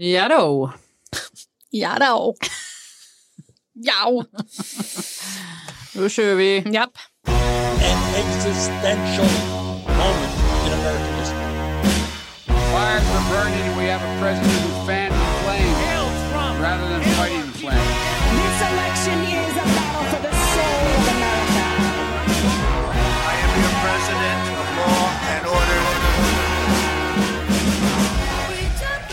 Jadå! Jadå! Ja! Då kör vi. Japp. an existential moment in American history. Fires were burning, and we have a president who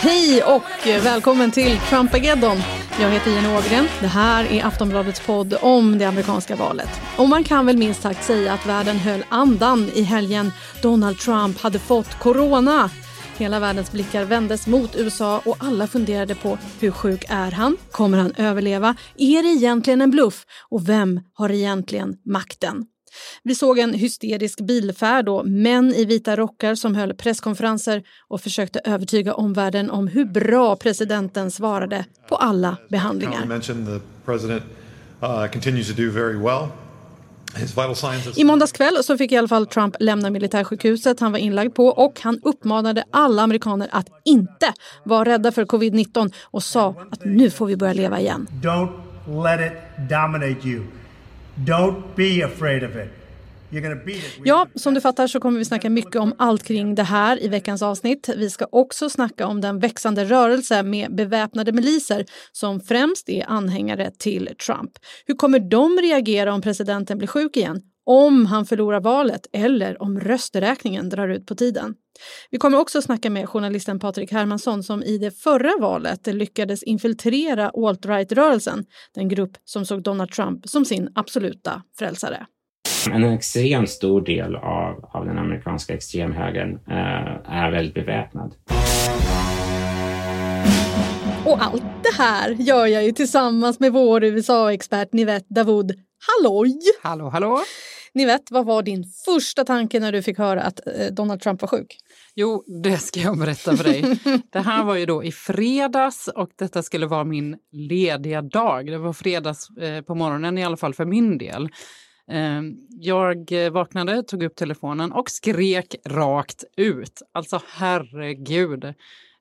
Hej och välkommen till Trumpageddon. Jag heter Jenny Ågren. Det här är Aftonbladets podd om det amerikanska valet. Och man kan väl minst sagt säga att världen höll andan i helgen Donald Trump hade fått corona. Hela världens blickar vändes mot USA och alla funderade på hur sjuk är han? Kommer han överleva? Är det egentligen en bluff? Och vem har egentligen makten? Vi såg en hysterisk bilfärd och män i vita rockar som höll presskonferenser och försökte övertyga omvärlden om hur bra presidenten svarade på alla behandlingar. uh. I måndags kväll så fick i alla fall Trump lämna militärsjukhuset han var inlagd på och han uppmanade alla amerikaner att inte vara rädda för covid-19 och sa att nu får vi börja leva igen. Don't let it dominate you. Don't be afraid of it. Ja, som du fattar så kommer vi snacka mycket om allt kring det här i veckans avsnitt. Vi ska också snacka om den växande rörelse med beväpnade miliser som främst är anhängare till Trump. Hur kommer de reagera om presidenten blir sjuk igen? Om han förlorar valet eller om rösträkningen drar ut på tiden. Vi kommer också snacka med journalisten Patrik Hermansson som i det förra valet lyckades infiltrera alt-right-rörelsen, den grupp som såg Donald Trump som sin absoluta frälsare. En extremt stor del av, av den amerikanska extremhögern eh, är väldigt beväpnad. Och allt det här gör jag ju tillsammans med vår USA-expert Nivette Davoud. Halloj! Hallå, hallå. Nivette, vad var din första tanke när du fick höra att eh, Donald Trump var sjuk? Jo, det ska jag berätta för dig. Det här var ju då i fredags och detta skulle vara min lediga dag. Det var fredags eh, på morgonen i alla fall för min del. Eh, jag vaknade, tog upp telefonen och skrek rakt ut. Alltså herregud.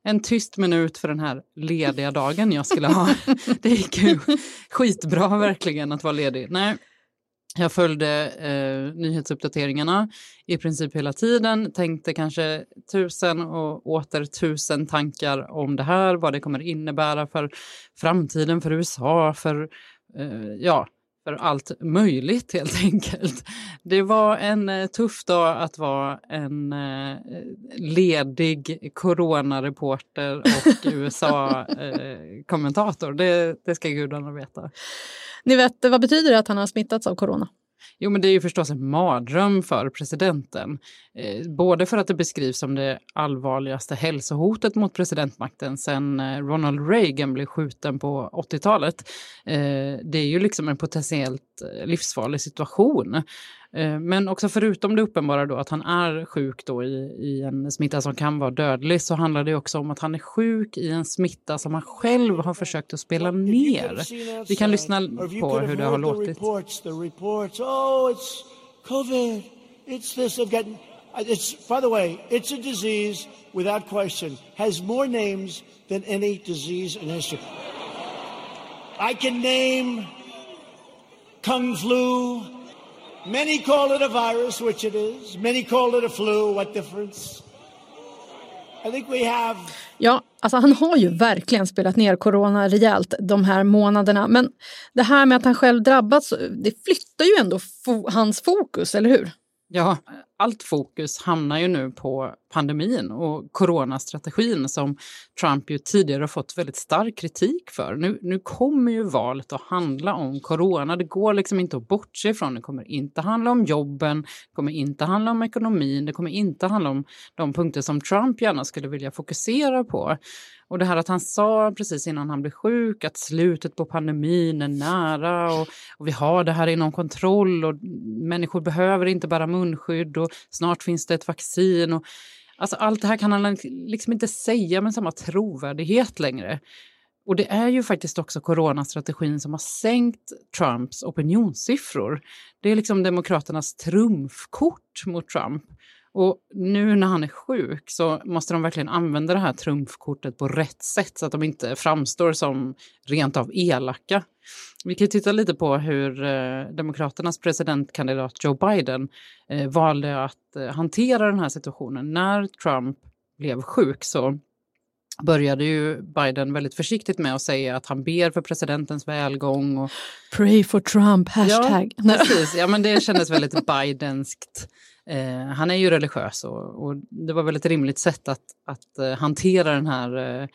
En tyst minut för den här lediga dagen jag skulle ha. Det gick ju skitbra verkligen att vara ledig. Nej, jag följde eh, nyhetsuppdateringarna i princip hela tiden, tänkte kanske tusen och åter tusen tankar om det här, vad det kommer innebära för framtiden för USA, för, eh, ja, för allt möjligt helt enkelt. Det var en eh, tuff dag att vara en eh, ledig coronareporter och USA-kommentator. det, det ska gudarna veta. Ni vet, vad betyder det att han har smittats av corona? Jo, men det är ju förstås en mardröm för presidenten. Eh, både för att det beskrivs som det allvarligaste hälsohotet mot presidentmakten sedan eh, Ronald Reagan blev skjuten på 80-talet. Eh, det är ju liksom en potentiellt livsfarlig situation. Eh, Men också förutom det uppenbara då att han är sjuk då i, i en smitta som kan vara dödlig så handlar det också om att han är sjuk i en smitta som han själv har försökt att spela ner. Vi kan lyssna på hur det har låtit. Oh, it's COVID. It's this. I've got. It's by the way, it's a disease without question has more names than any disease in history. I can name kung flu. Many call it a virus, which it is. Many call it a flu. What difference? I think we have Ja, alltså han har ju verkligen spelat ner corona rejält de här månaderna. Men det här med att han själv drabbats, det flyttar ju ändå fo- hans fokus, eller hur? Ja, allt fokus hamnar ju nu på pandemin och coronastrategin som Trump ju tidigare har fått väldigt stark kritik för. Nu, nu kommer ju valet att handla om corona. Det går liksom inte att bortse ifrån. Det kommer inte handla om jobben, det kommer inte handla om ekonomin, det kommer inte handla om de punkter som Trump gärna skulle vilja fokusera på. Och det här att han sa precis innan han blev sjuk att slutet på pandemin är nära och, och vi har det här inom kontroll och människor behöver inte bära munskydd och snart finns det ett vaccin. Och, alltså allt det här kan han liksom inte säga med samma trovärdighet längre. Och det är ju faktiskt också coronastrategin som har sänkt Trumps opinionssiffror. Det är liksom Demokraternas trumfkort mot Trump. Och nu när han är sjuk så måste de verkligen använda det här trumfkortet på rätt sätt så att de inte framstår som rent av elaka. Vi kan titta lite på hur eh, Demokraternas presidentkandidat Joe Biden eh, valde att eh, hantera den här situationen. När Trump blev sjuk så började ju Biden väldigt försiktigt med att säga att han ber för presidentens välgång. Och... Pray for Trump, hashtag. Ja, precis. Ja, men det kändes väldigt Bidenskt. Eh, han är ju religiös och, och, det var väl ett rimligt sätt att, att uh, hantera den här uh,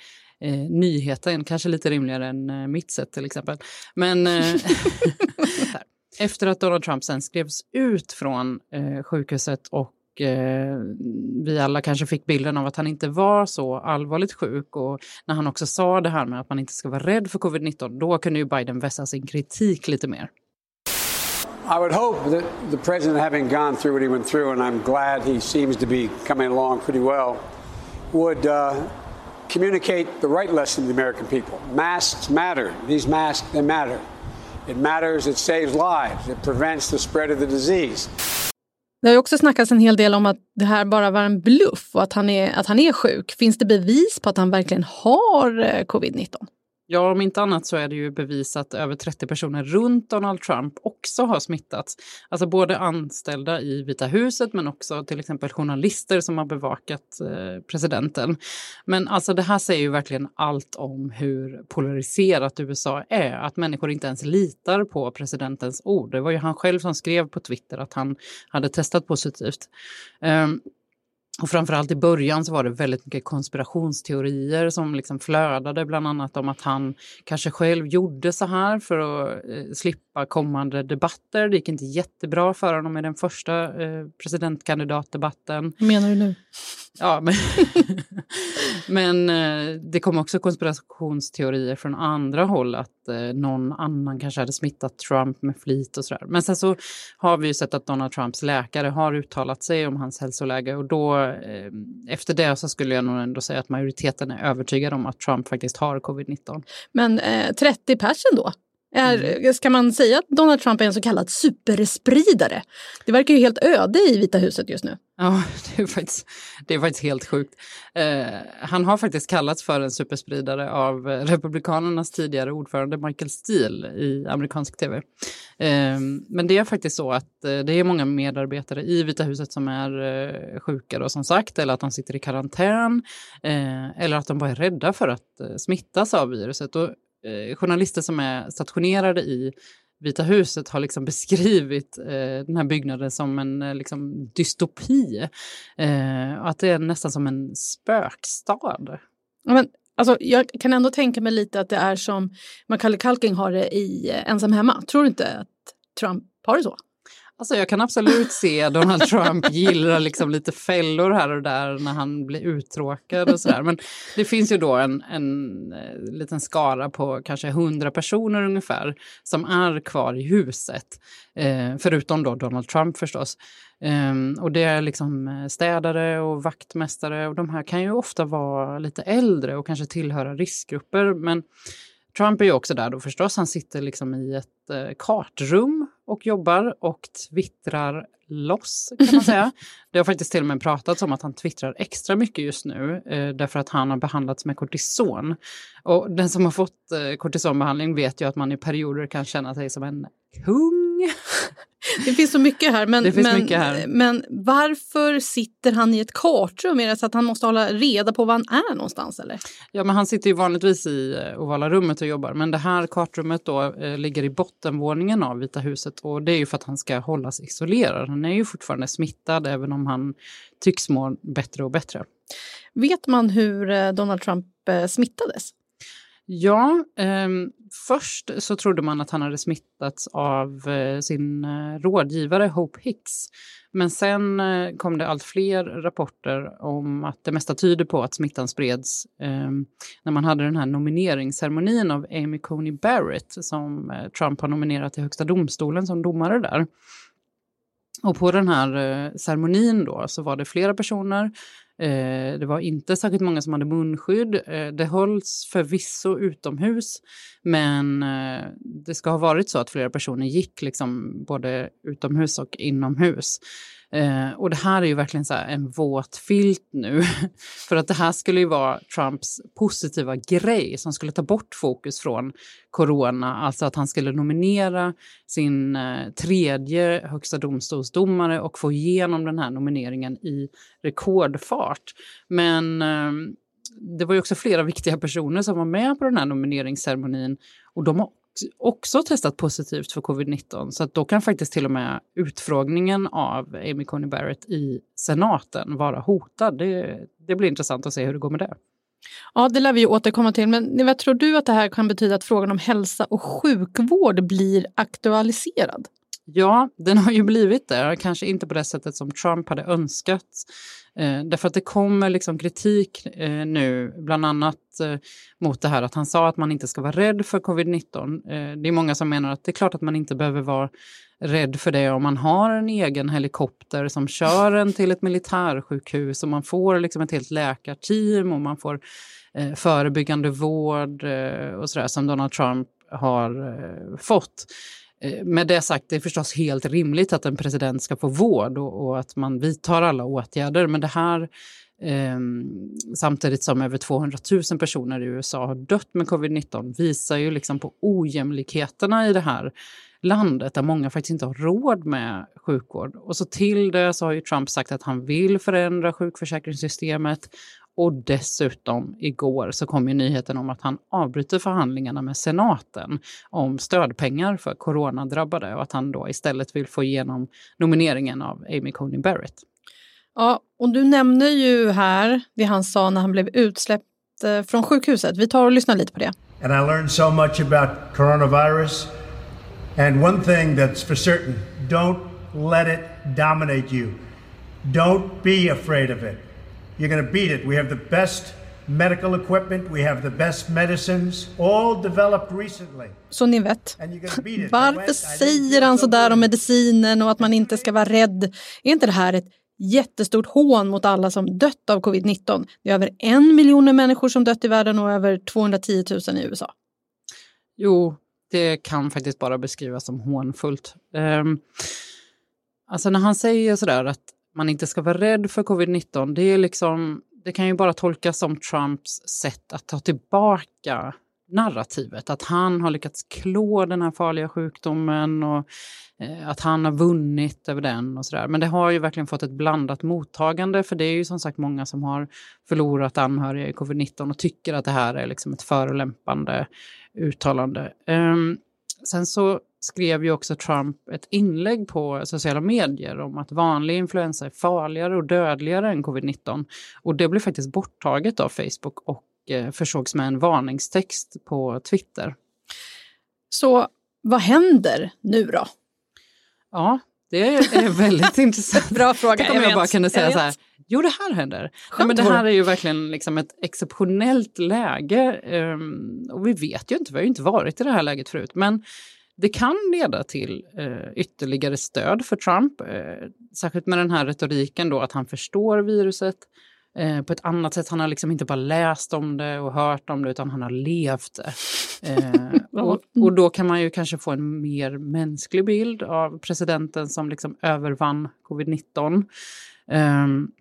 uh, nyheten, kanske lite rimligare än mitt sätt till exempel. Men efter att Donald Trump sen skrevs ut från sjukhuset och vi alla kanske fick bilden av att han inte var så allvarligt sjuk och när han också sa det här med att man inte ska vara rädd för covid-19, då kunde ju Biden vässa sin kritik lite mer. I would hope that the president, having gone through what he went through, and I'm glad he seems to be coming along pretty well, would uh, communicate the right lesson to the American people. Masks matter. These masks, they matter. It matters, it saves lives, it prevents the spread of the disease. Det har också snackats en hel del om att det här bara var en bluff och att han är, att han är sjuk. Finns det bevis på att han verkligen har eh, covid-19? Ja, om inte annat så är det ju bevis att över 30 personer runt Donald Trump också har smittats. Alltså både anställda i Vita huset men också till exempel journalister som har bevakat eh, presidenten. Men alltså det här säger ju verkligen allt om hur polariserat USA är. Att människor inte ens litar på presidentens ord. Det var ju han själv som skrev på Twitter att han hade testat positivt. Um, och framförallt i början så var det väldigt mycket konspirationsteorier som liksom flödade, bland annat om att han kanske själv gjorde så här för att eh, slippa kommande debatter. Det gick inte jättebra för honom i den första eh, presidentkandidatdebatten. Vad menar du nu? Ja, men, men eh, det kom också konspirationsteorier från andra håll att eh, någon annan kanske hade smittat Trump med flit och sådär. Men sen så har vi ju sett att Donald Trumps läkare har uttalat sig om hans hälsoläge och då eh, efter det så skulle jag nog ändå säga att majoriteten är övertygad om att Trump faktiskt har covid-19. Men eh, 30 personer då? Är, mm. Ska man säga att Donald Trump är en så kallad superspridare? Det verkar ju helt öde i Vita huset just nu. Ja, det är faktiskt, det är faktiskt helt sjukt. Eh, han har faktiskt kallats för en superspridare av Republikanernas tidigare ordförande Michael Steele i amerikansk tv. Eh, men det är faktiskt så att eh, det är många medarbetare i Vita huset som är eh, sjuka då, som sagt, eller att de sitter i karantän, eh, eller att de bara är rädda för att eh, smittas av viruset. Och eh, journalister som är stationerade i Vita huset har liksom beskrivit eh, den här byggnaden som en eh, liksom, dystopi. Eh, att det är nästan som en spökstad. Men, alltså, jag kan ändå tänka mig lite att det är som Macaulay Culkin har det i eh, Ensam hemma. Tror du inte att Trump har det så? Alltså jag kan absolut se Donald Trump gilla liksom lite fällor här och där när han blir uttråkad och sådär. Men det finns ju då en, en eh, liten skara på kanske hundra personer ungefär som är kvar i huset. Eh, förutom då Donald Trump förstås. Eh, och det är liksom eh, städare och vaktmästare och de här kan ju ofta vara lite äldre och kanske tillhöra riskgrupper. Men Trump är ju också där då förstås. Han sitter liksom i ett eh, kartrum och jobbar och twittrar loss kan man säga. Det har faktiskt till och med pratats om att han twittrar extra mycket just nu eh, därför att han har behandlats med kortison. Och den som har fått eh, kortisonbehandling vet ju att man i perioder kan känna sig som en kung. Det finns så mycket här. Men, men, mycket här. men varför sitter han i ett kartrum? Är det så att han måste hålla reda på var han är någonstans? Eller? Ja, men han sitter ju vanligtvis i eh, ovala rummet och jobbar. Men det här kartrummet då, eh, ligger i bottenvåningen av Vita huset. Och det är ju för att han ska hållas isolerad. Han är ju fortfarande smittad även om han tycks må bättre och bättre. Vet man hur eh, Donald Trump eh, smittades? Ja, eh, först så trodde man att han hade smittats av eh, sin eh, rådgivare Hope Hicks. Men sen eh, kom det allt fler rapporter om att det mesta tyder på att smittan spreds ehm, när man hade den här nomineringsceremonin av Amy Coney Barrett som Trump har nominerat till Högsta domstolen som domare där. Och på den här eh, ceremonin då så var det flera personer Eh, det var inte särskilt många som hade munskydd. Eh, det hölls förvisso utomhus, men eh, det ska ha varit så att flera personer gick liksom både utomhus och inomhus. Eh, och det här är ju verkligen så en våt filt nu. För att det här skulle ju vara Trumps positiva grej som skulle ta bort fokus från corona. Alltså att han skulle nominera sin eh, tredje högsta domstolsdomare och få igenom den här nomineringen i rekordfart. Men eh, det var ju också flera viktiga personer som var med på den här nomineringsceremonin och de har också testat positivt för covid-19 så att då kan faktiskt till och med utfrågningen av Amy Coney Barrett i senaten vara hotad. Det, det blir intressant att se hur det går med det. Ja, det lär vi återkomma till. Men vad tror du att det här kan betyda att frågan om hälsa och sjukvård blir aktualiserad? Ja, den har ju blivit det. Kanske inte på det sättet som Trump hade önskat. Eh, därför att det kommer liksom kritik eh, nu, bland annat eh, mot det här att han sa att man inte ska vara rädd för covid-19. Eh, det är många som menar att det är klart att man inte behöver vara rädd för det om man har en egen helikopter som kör en till ett militärsjukhus och man får liksom ett helt läkarteam och man får eh, förebyggande vård eh, och sådär som Donald Trump har eh, fått. Eh, med det sagt, det är förstås helt rimligt att en president ska få vård och, och att man vidtar alla åtgärder. Men det här, eh, samtidigt som över 200 000 personer i USA har dött med covid-19, visar ju liksom på ojämlikheterna i det här landet där många faktiskt inte har råd med sjukvård. Och så till det så har ju Trump sagt att han vill förändra sjukförsäkringssystemet och dessutom igår så kom ju nyheten om att han avbryter förhandlingarna med senaten om stödpengar för coronadrabbade och att han då istället vill få igenom nomineringen av Amy Coney Barrett. Ja, och du nämner ju här det han sa när han blev utsläppt eh, från sjukhuset. Vi tar och lyssnar lite på det. And I learned so much about coronavirus. And one thing that's for certain, don't let it dominate you. Don't be afraid of it. You're going to beat it. We have the best medical equipment, we have the best medicines, all developed recently. Så ni vet, varför säger han så där om medicinen och att man inte ska vara rädd? Är inte det här ett jättestort hån mot alla som dött av covid-19? Det är över en miljon människor som dött i världen och över 210 000 i USA. Jo, det kan faktiskt bara beskrivas som hånfullt. Um, alltså när han säger sådär att man inte ska vara rädd för covid-19, det, är liksom, det kan ju bara tolkas som Trumps sätt att ta tillbaka narrativet. Att han har lyckats klå den här farliga sjukdomen och eh, att han har vunnit över den och sådär. Men det har ju verkligen fått ett blandat mottagande för det är ju som sagt många som har förlorat anhöriga i covid-19 och tycker att det här är liksom ett förolämpande uttalande. Um, sen så skrev ju också Trump ett inlägg på sociala medier om att vanlig influensa är farligare och dödligare än covid-19. Och det blev faktiskt borttaget av Facebook och eh, försågs med en varningstext på Twitter. Så vad händer nu då? Ja, det är väldigt intressant. Bra fråga. Tänk om jag, jag bara kunde säga så här, jo det här händer. Nej, men det här är ju verkligen liksom ett exceptionellt läge. Um, och vi vet ju inte, vi har ju inte varit i det här läget förut. Men det kan leda till eh, ytterligare stöd för Trump, eh, särskilt med den här retoriken då att han förstår viruset eh, på ett annat sätt. Han har liksom inte bara läst om det och hört om det utan han har levt det. Eh, och, och, då kan man ju kanske få en mer mänsklig bild av presidenten som liksom övervann covid-19. Ehm,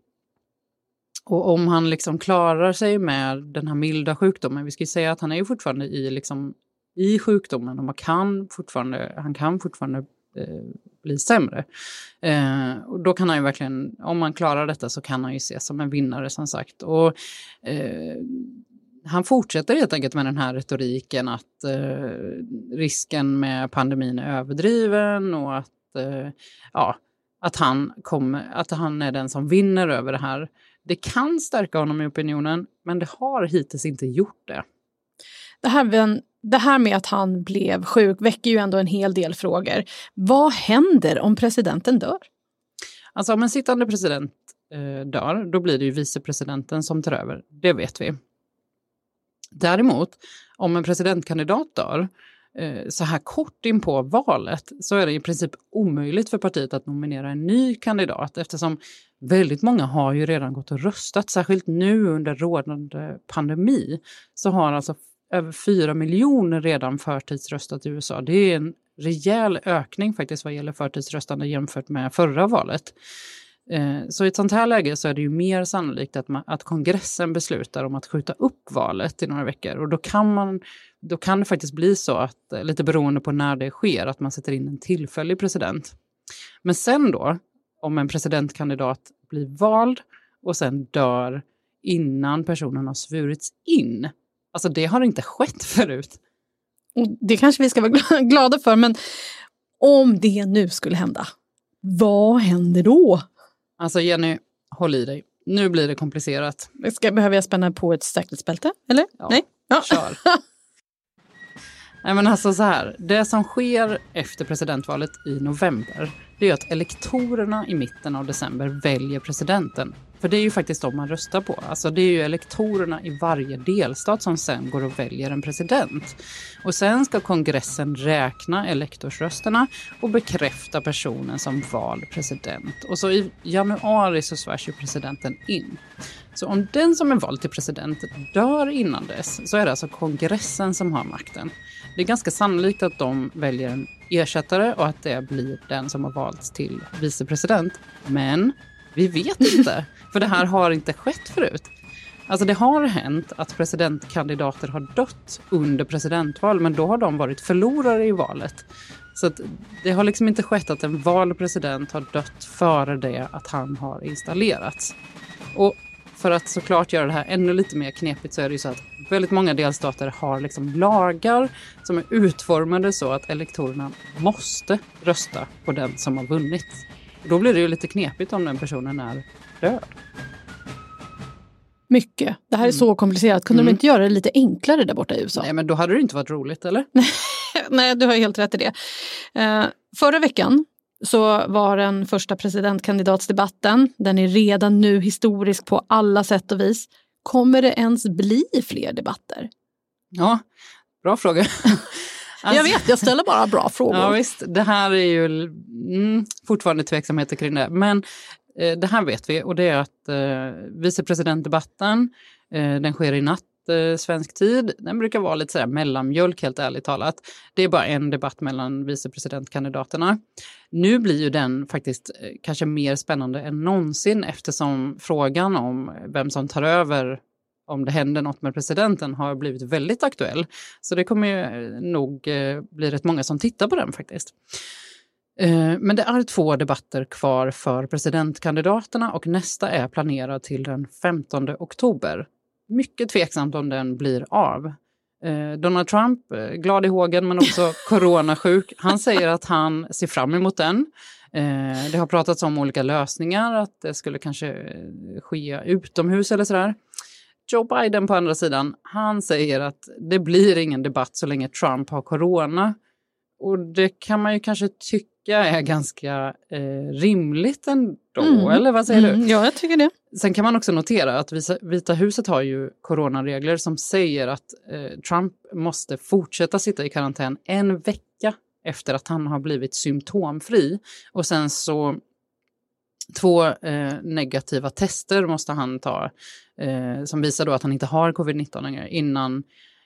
och om han liksom klarar sig med den här milda sjukdomen, vi ska säga att han är ju fortfarande i liksom i sjukdomen och man kan fortfarande, han kan fortfarande eh, bli sämre. Eh, och då kan han ju verkligen, om man klarar detta så kan han ju ses som en vinnare som sagt. Och, eh, han fortsätter helt enkelt med den här retoriken att eh, risken med pandemin är överdriven och att, eh, ja, att, han kommer, att han är den som vinner över det här. Det kan stärka honom i opinionen, men det har hittills inte gjort det. Det här det här med att han blev sjuk väcker ju ändå en hel del frågor. Vad händer om presidenten dör? Alltså om en sittande president eh, dör, då blir det ju vicepresidenten som tar över. Det vet vi. Däremot, om en presidentkandidat dör, eh, så här kort in på valet så är det i princip omöjligt för partiet att nominera en ny kandidat eftersom väldigt många har ju redan gått och röstat, särskilt nu under rådande pandemi så har alltså över 4 miljoner redan förtidsröstat i USA. Det är en rejäl ökning faktiskt vad gäller förtidsröstande jämfört med förra valet. Eh, så i ett sånt här läge så är det ju mer sannolikt att, man, att kongressen beslutar om att skjuta upp valet i några veckor. Och då kan, man, då kan det faktiskt bli så att, eh, lite beroende på när det sker, att man sätter in en tillfällig president. Men sen då, om en presidentkandidat blir vald och sen dör innan personen har svurits in. Alltså det har inte skett förut. Det kanske vi ska vara glada för, men om det nu skulle hända, vad händer då? Alltså Jenny, håll i dig. Nu blir det komplicerat. Ska, behöver jag spänna på ett säkerhetsbälte? Eller? Ja, Nej? Ja. Kör. Nej men alltså så här, det som sker efter presidentvalet i november, det är att elektorerna i mitten av december väljer presidenten. För det är ju faktiskt de man röstar på. Alltså det är ju elektorerna i varje delstat som sen går och väljer en president. Och sen ska kongressen räkna elektorsrösterna och bekräfta personen som vald president. Och så i januari så svärs ju presidenten in. Så om den som är vald till president dör innan dess så är det alltså kongressen som har makten. Det är ganska sannolikt att de väljer en ersättare och att det blir den som har valts till vicepresident. Men vi vet inte, för det här har inte skett förut. Alltså det har hänt att presidentkandidater har dött under presidentval, men då har de varit förlorare i valet. Så att det har liksom inte skett att en vald president har dött före det att han har installerats. Och för att såklart göra det här ännu lite mer knepigt så är det ju så att väldigt många delstater har liksom lagar som är utformade så att elektorerna måste rösta på den som har vunnit. Då blir det ju lite knepigt om den personen är död. Mycket. Det här är så komplicerat. Kunde de Mm. inte göra det lite enklare där borta i USA? Nej, men då hade det inte varit roligt, eller? Nej, du har helt rätt i det. Eh, förra veckan så var den första presidentkandidatsdebatten. Den är redan nu historisk på alla sätt och vis. Kommer det ens bli fler debatter? Ja, bra fråga. jag vet, jag ställer bara bra frågor. Ja, visst, det här är ju mm, fortfarande tveksamheter kring det. Men Eh, det här vet vi och det är att eh, vicepresidentdebatten, eh, den sker i natt eh, svensk tid. Den brukar vara lite sådär mellanmjölk helt ärligt talat. Det är bara en debatt mellan vicepresidentkandidaterna. Nu blir ju den faktiskt eh, kanske mer spännande än någonsin eftersom frågan om vem som tar över om det händer något med presidenten har blivit väldigt aktuell. Så det kommer ju eh, nog eh, bli rätt många som tittar på den faktiskt. Eh, Men det är två debatter kvar för presidentkandidaterna och nästa är planerad till den 15 oktober. Mycket tveksamt om den blir av. Eh, Donald Trump, eh, glad i hågen men också coronasjuk, han säger att han ser fram emot den. Det har pratats om olika lösningar, att det skulle kanske ske utomhus eller sådär. Joe Biden på andra sidan, han säger att det blir ingen debatt så länge Trump har corona. Och det kan man ju kanske tycka är ganska eh, rimligt ändå, Mm. eller vad säger Mm, du? Ja, jag tycker det. Sen kan man också notera att Vita huset har ju coronaregler som säger att eh, Trump måste fortsätta sitta i karantän en vecka efter att han har blivit symptomfri. Och sen så två eh, negativa tester måste han ta eh, som visar då att han inte har covid-19 längre innan,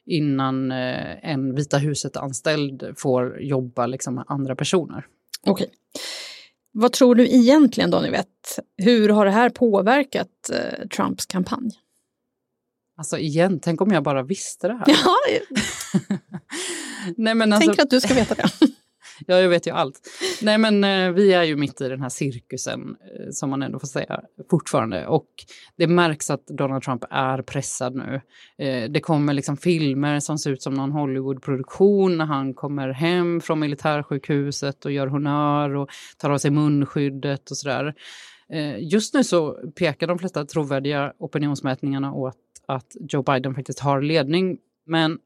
innan eh, en Vita huset-anställd får jobba liksom, med andra personer. Okej. Vad tror du egentligen då, ni vet? Hur har det här påverkat eh, Trumps kampanj? Alltså igen, tänk om jag bara visste det här. Ja, Nej, men alltså, tänker att du ska veta det. Ja, jag vet ju allt. Nej, men eh, vi är ju mitt i den här cirkusen, eh, som man ändå får säga, fortfarande. Och det märks att Donald Trump är pressad nu. Eh, det kommer liksom filmer som ser ut som någon Hollywoodproduktion när han kommer hem från militärsjukhuset och gör honör och tar av sig munskyddet och sådär. Eh, just nu så pekar de flesta trovärdiga opinionsmätningarna åt att Joe Biden faktiskt har ledning. Men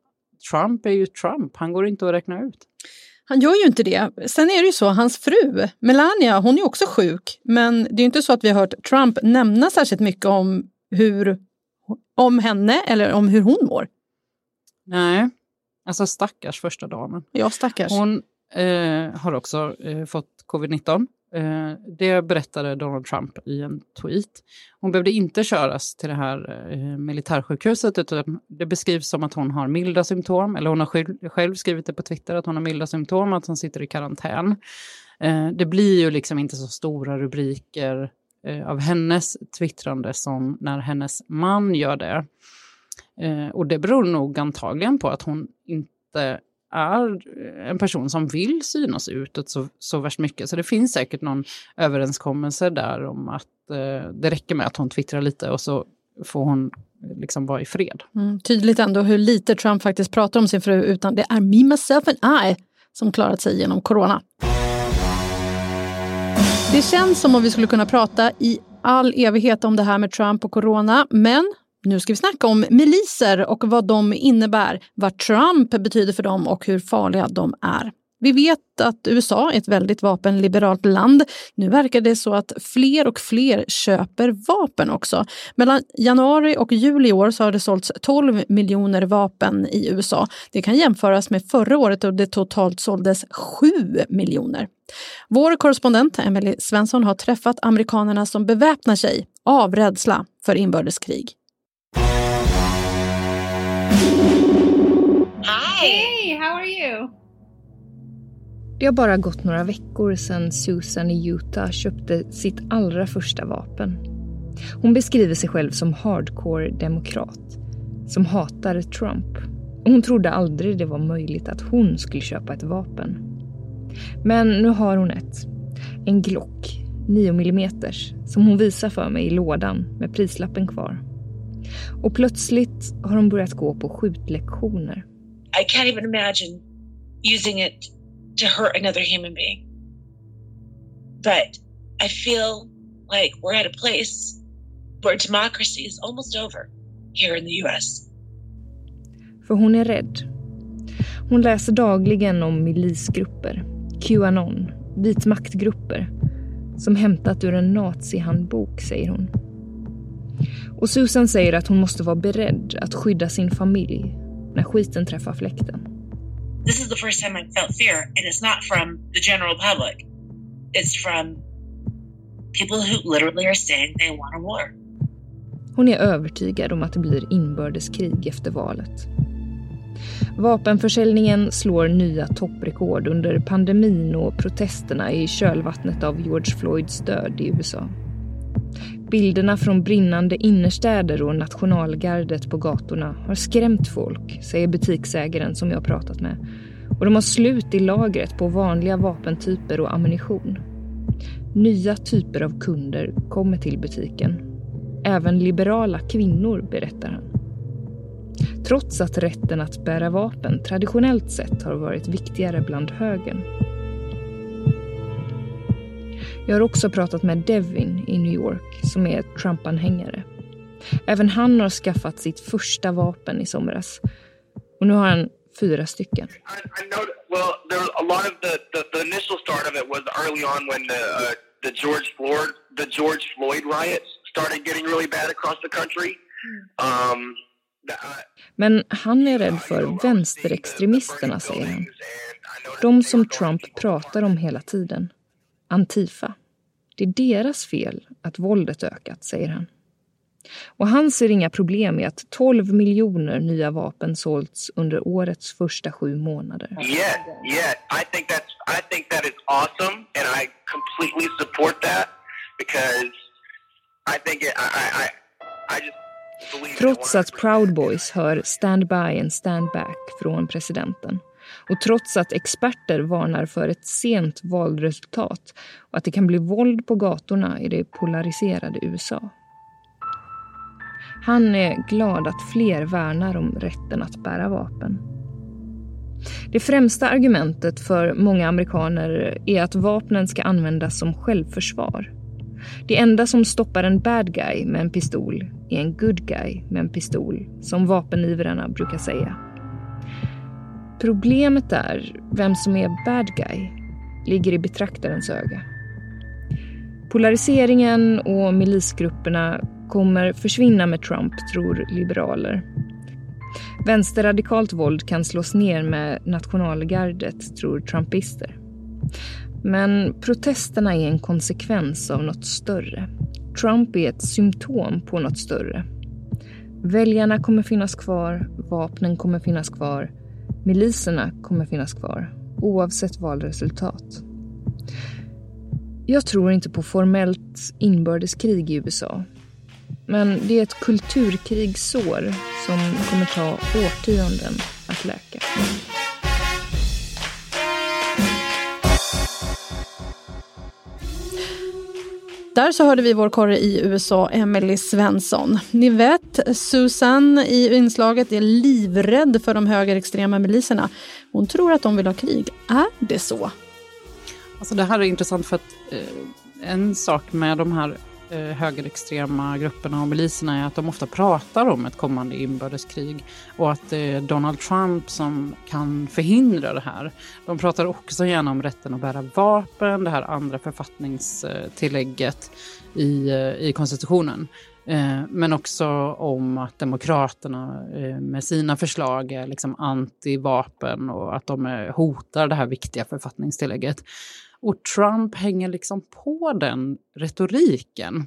Trump är ju Trump, han går inte att räkna ut. Han gör ju inte det. Sen är det ju så, hans fru Melania, hon är också sjuk. Men det är ju inte så att vi har hört Trump nämna särskilt mycket om, hur, om henne eller om hur hon mår. Nej, alltså stackars första damen. Ja, stackars. Hon eh, har också eh, fått covid-19 Eh, Eh, det berättade Donald Trump i en tweet. Hon behövde inte köras till det här eh, militärsjukhuset utan det beskrivs som att hon har milda symptom. Eller hon har själv, skrivit det på Twitter att hon har milda symptom, att hon sitter i karantän. Eh, det blir ju liksom inte så stora rubriker av hennes twittrande som när hennes man gör det. Och det beror nog antagligen på att hon inte är eh, en person som vill synas utåt så, så värst mycket. Så det finns säkert någon överenskommelse där om att eh, det räcker med att hon twittrar lite och så får hon eh, liksom vara i fred. Mm, tydligt ändå hur lite Trump faktiskt pratar om sin fru utan det är me, myself and I som klarat sig genom corona. Det känns som om vi skulle kunna prata i all evighet om det här med Trump och corona, men nu ska vi snacka om miliser och vad de innebär, vad Trump betyder för dem och hur farliga de är. Vi vet att USA är ett väldigt vapenliberalt land. Nu verkar det så att fler och fler köper vapen också. Mellan januari och juli i år så har det sålts 12 miljoner vapen i USA. Det kan jämföras med förra året då det totalt såldes 7 miljoner. Vår korrespondent Emily Svensson har träffat amerikanerna som beväpnar sig av rädsla för inbördeskrig. Hi. Hey, how are you? Det har bara gått några veckor sedan Susan i Utah köpte sitt allra första vapen. Hon beskriver sig själv som hardcore-demokrat, som hatar Trump. Och hon trodde aldrig det var möjligt att hon skulle köpa ett vapen. Men nu har hon ett. En Glock, 9 mm, som hon visar för mig i lådan med prislappen kvar. Och plötsligt har hon börjat gå på skjutlektioner. I can't even imagine using it to hurt another human being. But I feel like we're at a place where democracy is almost over here in the US. För hon är rädd. Hon läser dagligen om milisgrupper, Qanon, vitmaktgrupper som hämtat ur en nazihandbok, säger hon. Och Susan säger att hon måste vara beredd att skydda sin familj när skiten träffar fläkten. This is the first time I've felt fear and it's not from the general public. It's from people who literally are saying they want a war. Hon är övertygad om att det blir inbördeskrig efter valet. Vapenförsäljningen slår nya topprekord under pandemin och protesterna i kölvattnet av George Floyds död i USA. Bilderna från brinnande innerstäder och nationalgardet på gatorna har skrämt folk, säger butiksägaren som jag pratat med. Och de har slut i lagret på vanliga vapentyper och ammunition. Nya typer av kunder kommer till butiken. Även liberala kvinnor, berättar han. Trots att rätten att bära vapen traditionellt sett har varit viktigare bland högern. Jag har också pratat med Devin i New York som är Trump-anhängare. Även han har skaffat sitt första vapen i somras. Och nu har han fyra stycken. I know, well, there a lot of the, the, the initial start of it was early on when the, uh, the George Floyd the George Floyd riots started getting really bad across the country. Um, Men han är rädd för vänsterextremisterna, säger han. De som Trump pratar om hela tiden. Antifa. Det är deras fel att våldet ökat, säger han. Och han ser inga problem med att 12 miljoner nya vapen sålts under årets första sju månader. Yeah, yeah. I think that's I think that is awesome and I completely support that because I think it, I, I, I just Trots att Proud Boys hör Stand by and stand back från presidenten och trots att experter varnar för ett sent valresultat och att det kan bli våld på gatorna i det polariserade USA. Han är glad att fler värnar om rätten att bära vapen. Det främsta argumentet för många amerikaner är att vapnen ska användas som självförsvar. Det enda som stoppar en bad guy med en pistol är en good guy med en pistol, som vapenivrarna brukar säga. Problemet är vem som är bad guy ligger i betraktarens öga. Polariseringen och milisgrupperna kommer försvinna med Trump, tror liberaler. Vänsterradikalt våld kan slås ner med nationalgardet, tror trumpister. Men protesterna är en konsekvens av något större. Trump är ett symptom på något större. Väljarna kommer finnas kvar, vapnen kommer finnas kvar, miliserna kommer finnas kvar, oavsett valresultat. Jag tror inte på formellt inbördeskrig i USA. Men det är ett kulturkrigssår som kommer ta årtionden att läka. Där så hörde vi vår korre i USA, Emily Svensson. Ni vet, Susan i inslaget är livrädd för de högerextrema miliserna. Hon tror att de vill ha krig. Är det så? Alltså det här är intressant för att eh, en sak med de här Eh, högerextrema grupperna och miliserna är att de ofta pratar om ett kommande inbördeskrig och att det är Donald Trump som kan förhindra det här. De pratar också gärna om rätten att bära vapen, det här andra författningstillägget i, eh, i konstitutionen. Men också om att Demokraterna med sina förslag är liksom anti-vapen och att de hotar det här viktiga författningstillägget. Och Trump hänger liksom på den retoriken.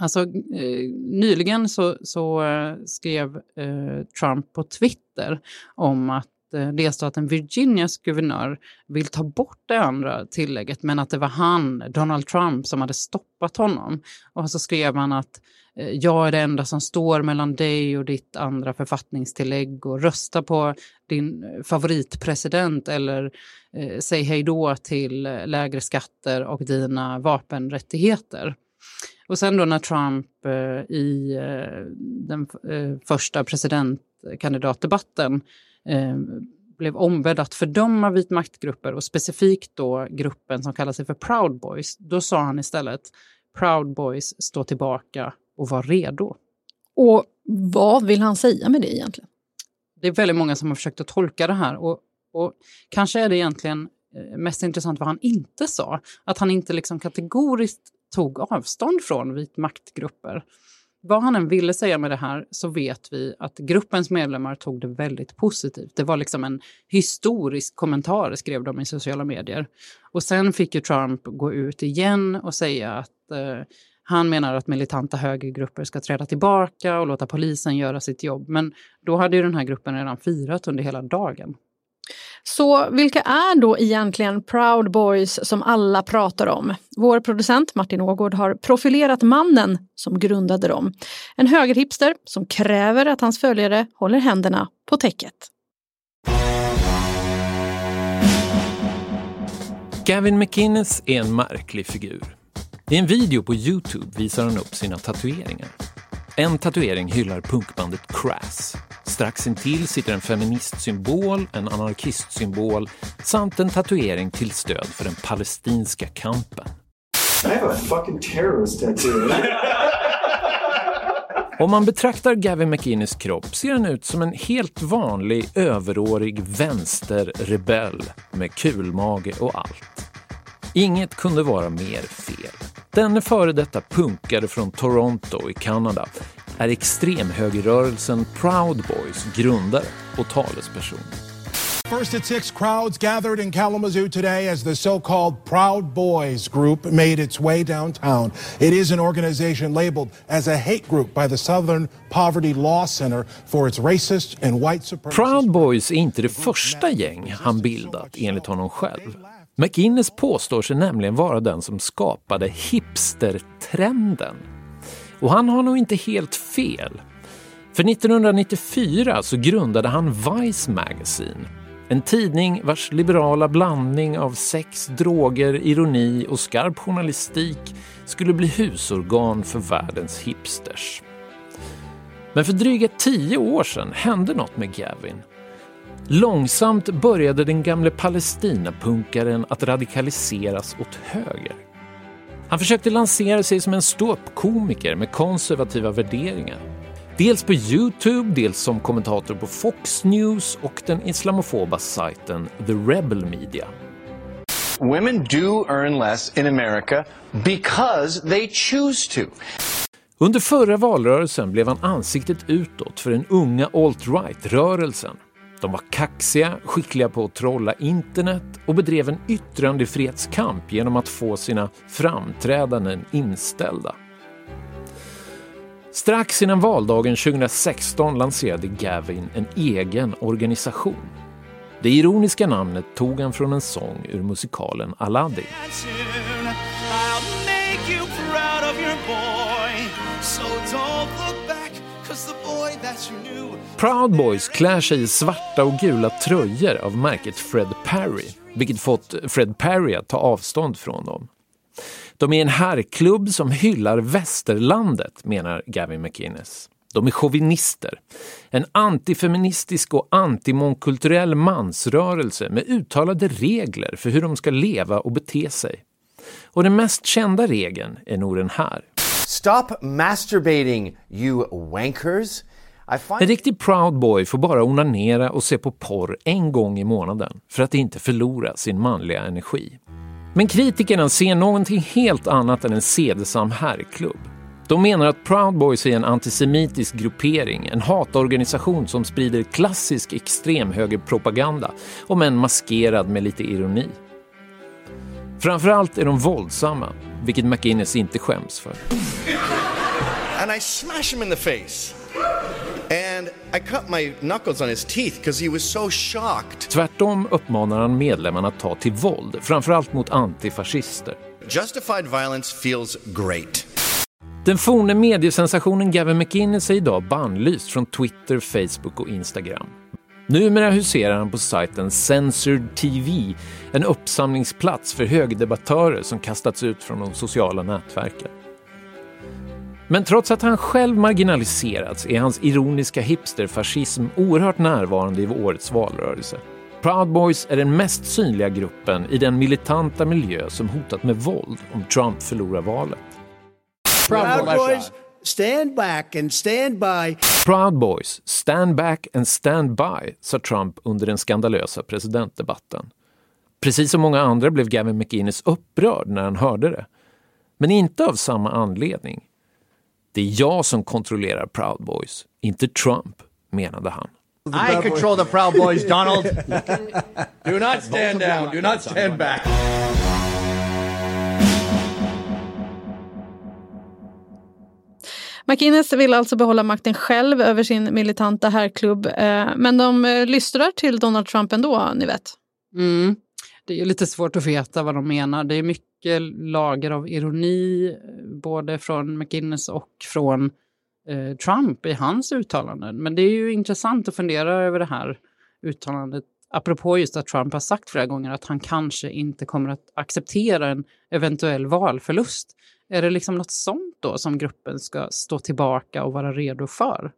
Alltså, eh, nyligen så, så eh, skrev eh, Trump på Twitter om att Eh, delstaten Virginias guvernör vill ta bort det andra tillägget men att det var han, Donald Trump, som hade stoppat honom. Och så skrev han att eh, jag är det enda som står mellan dig och ditt andra författningstillägg och rösta på din favoritpresident eller eh, säg hej då till eh, lägre skatter och dina vapenrättigheter. Och sen då när Trump eh, i eh, den eh, första presidentkandidatdebatten eh, blev ombedd att fördöma vitmaktgrupper och specifikt då gruppen som kallar sig för Proud Boys, då sa han istället Proud Boys stå tillbaka och var redo. Och vad vill han säga med det egentligen? Det är väldigt många som har försökt att tolka det här och, och kanske är det egentligen eh, mest intressant vad han inte sa. Att han inte liksom kategoriskt tog avstånd från vitmaktgrupper. Vad han än ville säga med det här så vet vi att gruppens medlemmar tog det väldigt positivt. Det var liksom en historisk kommentar, skrev de i sociala medier. Och sen fick ju Trump gå ut igen och säga att eh, han menar att militanta högergrupper ska träda tillbaka och låta polisen göra sitt jobb. Men då hade ju den här gruppen redan firat under hela dagen. Så vilka är då egentligen Proud Boys som alla pratar om? Vår producent Martin Ågård har profilerat mannen som grundade dem. En högerhipster som kräver att hans följare håller händerna på täcket. Gavin McInnes är en märklig figur. I en video på Youtube visar han upp sina tatueringar. En tatuering hyllar punkbandet Crass. Strax intill sitter en feministsymbol, en anarkistsymbol samt en tatuering till stöd för den palestinska kampen. I have a fucking terrorist tattoo. Om man betraktar Gavin McInnes kropp ser han ut som en helt vanlig överårig vänsterrebell med kulmage och allt. Inget kunde vara mer fel. Denne före detta punkare från Toronto i Kanada är extremhögerrörelsen Proud Boys grundare och talesperson. First at six, crowds gathered in Kalamazoo today as the so called Proud Boys group made its way downtown. It is an organization labeled as a hate group by the Southern Poverty Law Center for its racist and white supremacist. Proud Boys är inte det första gäng han bildat enligt honom själv. McInnes påstår sig nämligen vara den som skapade hipstertrenden. Och han har nog inte helt fel. För 1994 så grundade han Vice Magazine. En tidning vars liberala blandning av sex, droger, ironi och skarp journalistik skulle bli husorgan för världens hipsters. Men för dryga tio år sedan hände något med Gavin. Långsamt började den gamle Palestinapunkaren att radikaliseras åt höger. Han försökte lansera sig som en ståuppkomiker med konservativa värderingar. Dels på Youtube, dels som kommentator på Fox News och den islamofoba sajten The Rebel Media. Women do earn less in America because they choose to. Under förra valrörelsen blev han ansiktet utåt för den unga alt-right-rörelsen. De var kaxiga, skickliga på att trolla internet och bedrev en yttrandefrihetskamp genom att få sina framträdanden inställda. Strax innan valdagen 2016 lanserade Gavin en egen organisation. Det ironiska namnet tog han från en sång ur musikalen Aladdin. Proud Boys klär sig i svarta och gula tröjor av märket Fred Perry, vilket fått Fred Perry att ta avstånd från dem. De är en herrklubb som hyllar västerlandet, menar Gavin McInnes. De är chauvinister. En antifeministisk och antimångkulturell mansrörelse med uttalade regler för hur de ska leva och bete sig. Och den mest kända regeln är nog den här. Stop masturbating, you wankers. En riktig proud boy får bara onanera och se på porr en gång i månaden för att inte förlora sin manliga energi. Men kritikerna ser någonting helt annat än en sedesam herrklubb. De menar att Proud Boys är en antisemitisk gruppering, en hatorganisation som sprider klassisk extremhögerpropaganda, om en maskerad med lite ironi. Framförallt är de våldsamma, vilket McInnes inte skäms för. And I smash him in the face. And I cut my knuckles on his teeth because he was so shocked. Tvärtom uppmanar han medlemmarna att ta till våld, framförallt mot antifascister. Justified violence feels great. Den forne mediesensationen Gavin McInnes är idag bannlyst från Twitter, Facebook och Instagram. Numera huserar han på sajten Censored TV, en uppsamlingsplats för högdebattörer som kastats ut från de sociala nätverken. Men trots att han själv marginaliserats är hans ironiska hipsterfascism oerhört närvarande i årets valrörelse. Proud Boys är den mest synliga gruppen i den militanta miljö som hotat med våld om Trump förlorar valet. Proud Boys, stand back and stand by. Proud Boys, stand back and stand by, sa Trump under den skandalösa presidentdebatten. Precis som många andra blev Gavin McInnes upprörd när han hörde det. Men inte av samma anledning. Det är jag som kontrollerar Proud Boys, inte Trump, menade han. I control the Proud Boys, Donald. do not stand down. Do not stand back. McInnes vill alltså behålla makten själv över sin militanta herrklubb. Eh, men de eh, lystrar till Donald Trump ändå, ni vet. Mm. Det är lite svårt att veta vad de menar. Det är mycket lager av ironi, eh, både från McInnes och från eh, Trump i hans uttalanden. Men det är ju intressant att fundera över det här uttalandet apropå just att Trump har sagt flera gånger att han kanske inte kommer att acceptera en eventuell valförlust. Är det liksom något sånt då som gruppen ska stå tillbaka och vara redo för?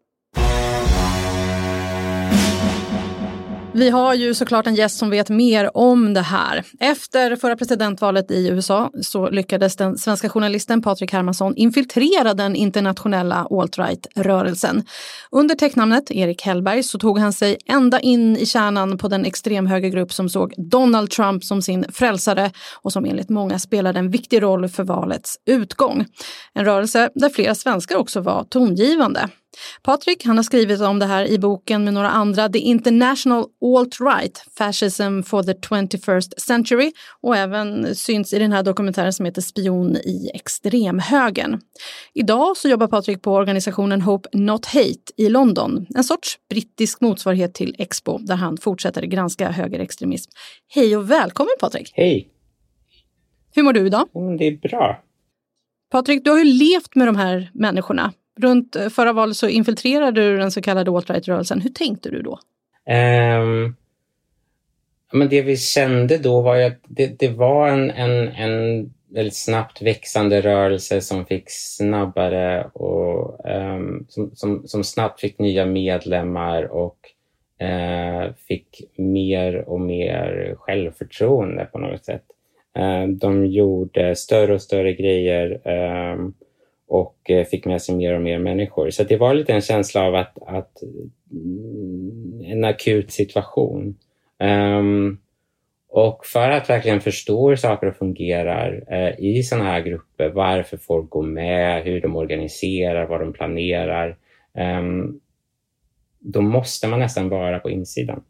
Vi har ju såklart en gäst som vet mer om det här. Efter förra presidentvalet i USA så lyckades den svenska journalisten Patrik Hermansson infiltrera den internationella alt-right-rörelsen. Under tecknamnet Erik Hellberg så tog han sig ända in i kärnan på den extremhögergrupp som såg Donald Trump som sin frälsare och som enligt många spelade en viktig roll för valets utgång. En rörelse där flera svenskar också var tongivande. Patrik han har skrivit om det här i boken med några andra, The International Alt-Right, Fascism for the 21st Century och även syns i den här dokumentären som heter Spion i extremhögern. Idag så jobbar Patrik på organisationen Hope Not Hate i London, en sorts brittisk motsvarighet till Expo där han fortsätter granska högerextremism. Hej och välkommen Patrik! Hej! Hur mår du idag? Det är bra. Patrik, du har ju levt med de här människorna Runt eh, förra valet så infiltrerade du den så kallade alt-right-rörelsen. Hur tänkte du då? Um, men det vi kände då var ju att det, det var en, en, en väldigt snabbt växande rörelse som fick snabbare och um, som, som, som, snabbt fick nya medlemmar och uh, fick mer och mer självförtroende på något sätt. Uh, de gjorde större och större grejer um, och eh, fick med sig mer och mer människor. Så det var lite en känsla av att, att mm, en akut situation. Um, och för att verkligen förstå hur saker fungerar eh, i sådana här grupper, varför folk går med, hur de organiserar, vad de planerar, um, då måste man nästan vara på insidan.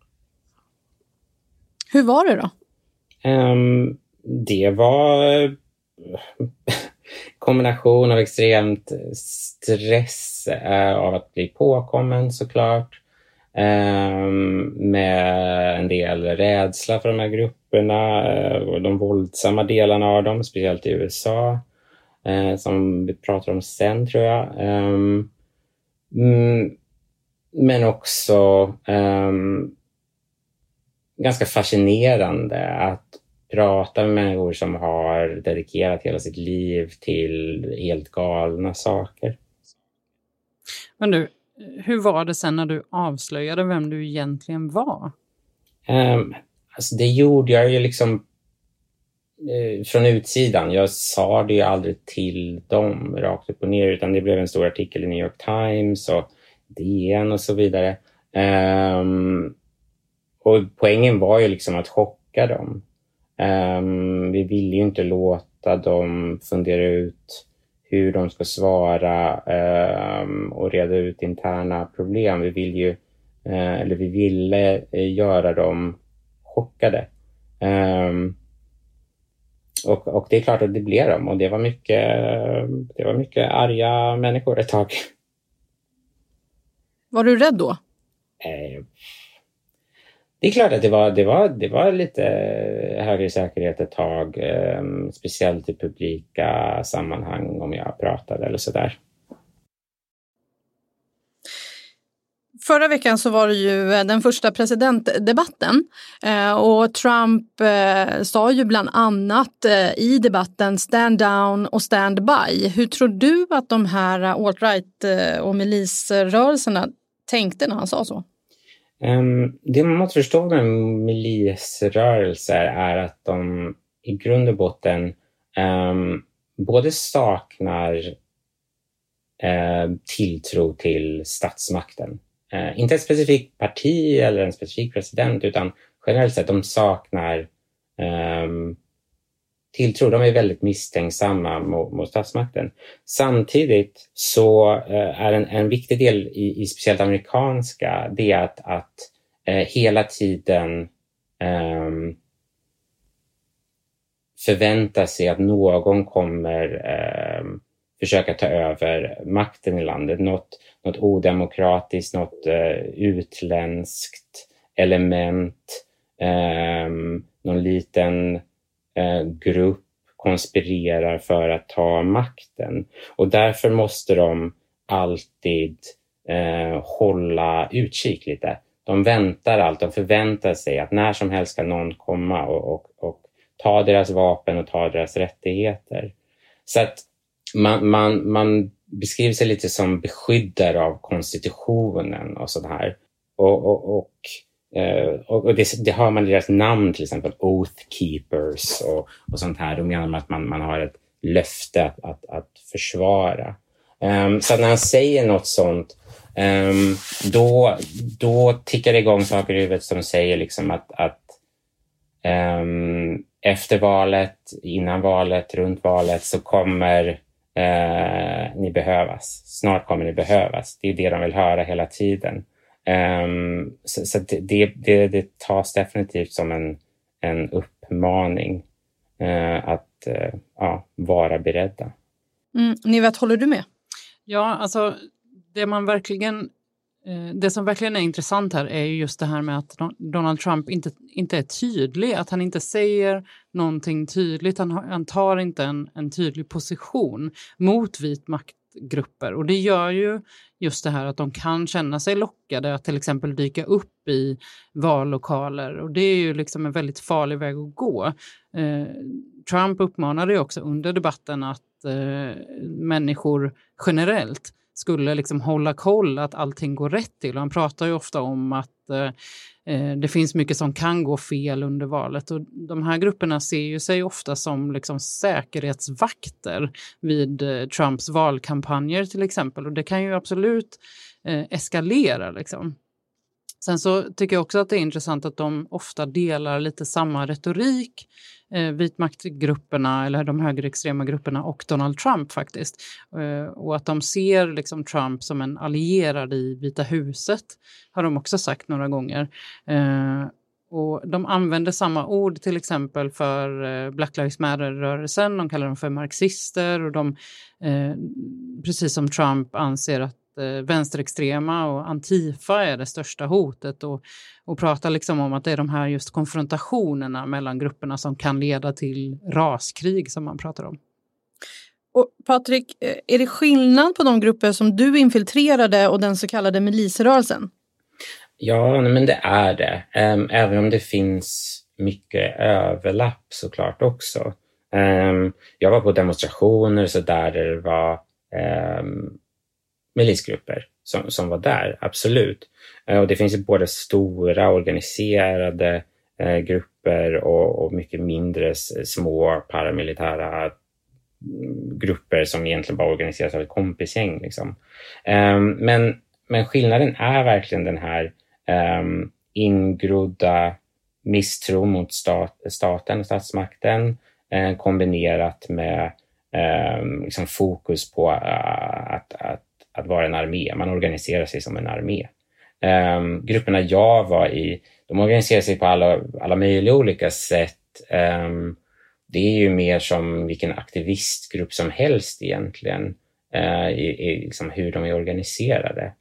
Hur var det då? Um, det var kombination av extremt stress eh, av att bli påkommen såklart. eh, med en del rädsla för de här grupperna eh, och de våldsamma delarna av dem, speciellt i USA. Eh, som vi pratar om sen tror jag. Ehm, mm, men också ehm, ganska fascinerande att prata med människor som har dedikerat hela sitt liv till helt galna saker. Men du, hur var det sen när du avslöjade vem du egentligen var? Um, alltså det gjorde jag ju liksom uh, från utsidan. Jag sa det ju aldrig till dem rakt upp och ner utan det blev en stor artikel i New York Times och DN och så vidare. Um, och poängen var ju liksom att chocka dem. Um, vi ville ju inte låta dem fundera ut hur de ska svara um, och reda ut interna problem. Vi vill ju, uh, eller vi ville uh, göra dem chockade. Um, och, och det är klart att det blev de och det var mycket, det var mycket arga människor ett tag. Var du rädd då? Uh, det är klart att det var, det var, det var lite högre säkerhet ett tag, eh, speciellt i publika sammanhang om jag pratade eller sådär. Förra veckan så var det ju eh, den första presidentdebatten eh, och Trump eh, sa ju bland annat i debatten stand down och stand by. Hur tror du att de här alt-right och milisrörelserna tänkte när han sa så? Ehm, det man måste förstå med milisrörelser är att de i grund och botten ehm, både saknar ehm, tilltro till statsmakten. Inte ett specifikt parti eller en specifik president utan generellt sett de saknar um, tilltro. De är väldigt misstänksamma mot, mot statsmakten. Samtidigt så eh, är en, en viktig del i, i speciellt amerikanska, det är att, att eh, hela tiden eh, förvänta sig att någon kommer eh, försöka ta över makten i landet. Något, något odemokratiskt, något eh, utländskt element, eh, någon liten eh, Eh, grupp konspirerar för att ta makten. Och därför måste de alltid eh, hålla utkik lite. De väntar allt, de förväntar sig att när som helst ska någon komma och, och, och ta deras vapen och ta deras rättigheter. Så att man, man, man beskriver sig lite som beskyddare av konstitutionen och sånt här. Och, och, och Uh, och det, det, har man i deras namn till exempel, Oath Keepers och, och sånt här. Då menar man att man, man har ett löfte att, att, att försvara. Um, så när han säger något sånt, um, då, då tickar det igång saker i huvudet som säger liksom att, att um, efter valet, innan valet, runt valet så kommer uh, ni behövas. Snart kommer ni behövas. Det är det de vill höra hela tiden. Um, så, så det, det, det, tas definitivt som en, en uppmaning uh, att uh, ja, vara beredda. Mm, Nivet, håller du med? Ja, alltså det man verkligen eh, det som verkligen är intressant här är just det här med att Donald Trump inte, inte är tydlig, att han inte säger någonting tydligt. Han, han tar inte en, en tydlig position mot vit grupper. och det gör ju just det här att de kan känna sig lockade att till exempel dyka upp i vallokaler och det är ju liksom en väldigt farlig väg att gå. Eh, Trump uppmanade ju också under debatten att eh, människor generellt skulle liksom hålla koll att allting går rätt till. Och han pratar ju ofta om att eh, eh, det finns mycket som kan gå fel under valet och de här grupperna ser ju sig ofta som liksom säkerhetsvakter vid eh, Trumps valkampanjer till exempel och det kan ju absolut eh, eskalera. Liksom. Sen så tycker jag också att det är intressant att de ofta delar lite samma retorik, eh, vitmaktgrupperna eller de högerextrema grupperna och Donald Trump faktiskt. Eh, och att de ser liksom Trump som en allierad i Vita huset har de också sagt några gånger. Eh, Och de använder samma ord till exempel för eh, Black Lives Matter-rörelsen. De kallar dem för marxister och de, eh, precis som Trump anser att vänsterextrema och Antifa är det största hotet och, och pratar liksom om att det är de här just konfrontationerna mellan grupperna som kan leda till raskrig som man pratar om. Och Patrik, eh, är det skillnad på de grupper som du infiltrerade och den så kallade milisrörelsen? Ja, men det är det. Ehm, även om det finns mycket överlapp såklart också. Ehm, jag var på demonstrationer så där det var um, milisgrupper som, som var där, absolut. Eh, och det finns ju både stora organiserade eh, grupper och, och, mycket mindre små paramilitära mm, grupper som egentligen bara organiseras av ett kompisgäng. Liksom. Ehm, men, men skillnaden är verkligen den här ehm, ingrodda misstro mot stat, staten och statsmakten eh, kombinerat med eh, liksom fokus på eh, att, att, att vara en armé. Man organiserar sig som en armé. Um, grupperna jag var i, de organiserar sig på alla, alla möjliga olika sätt. Um, det är ju mer som vilken aktivistgrupp som helst egentligen, uh, i, i liksom hur de är organiserade.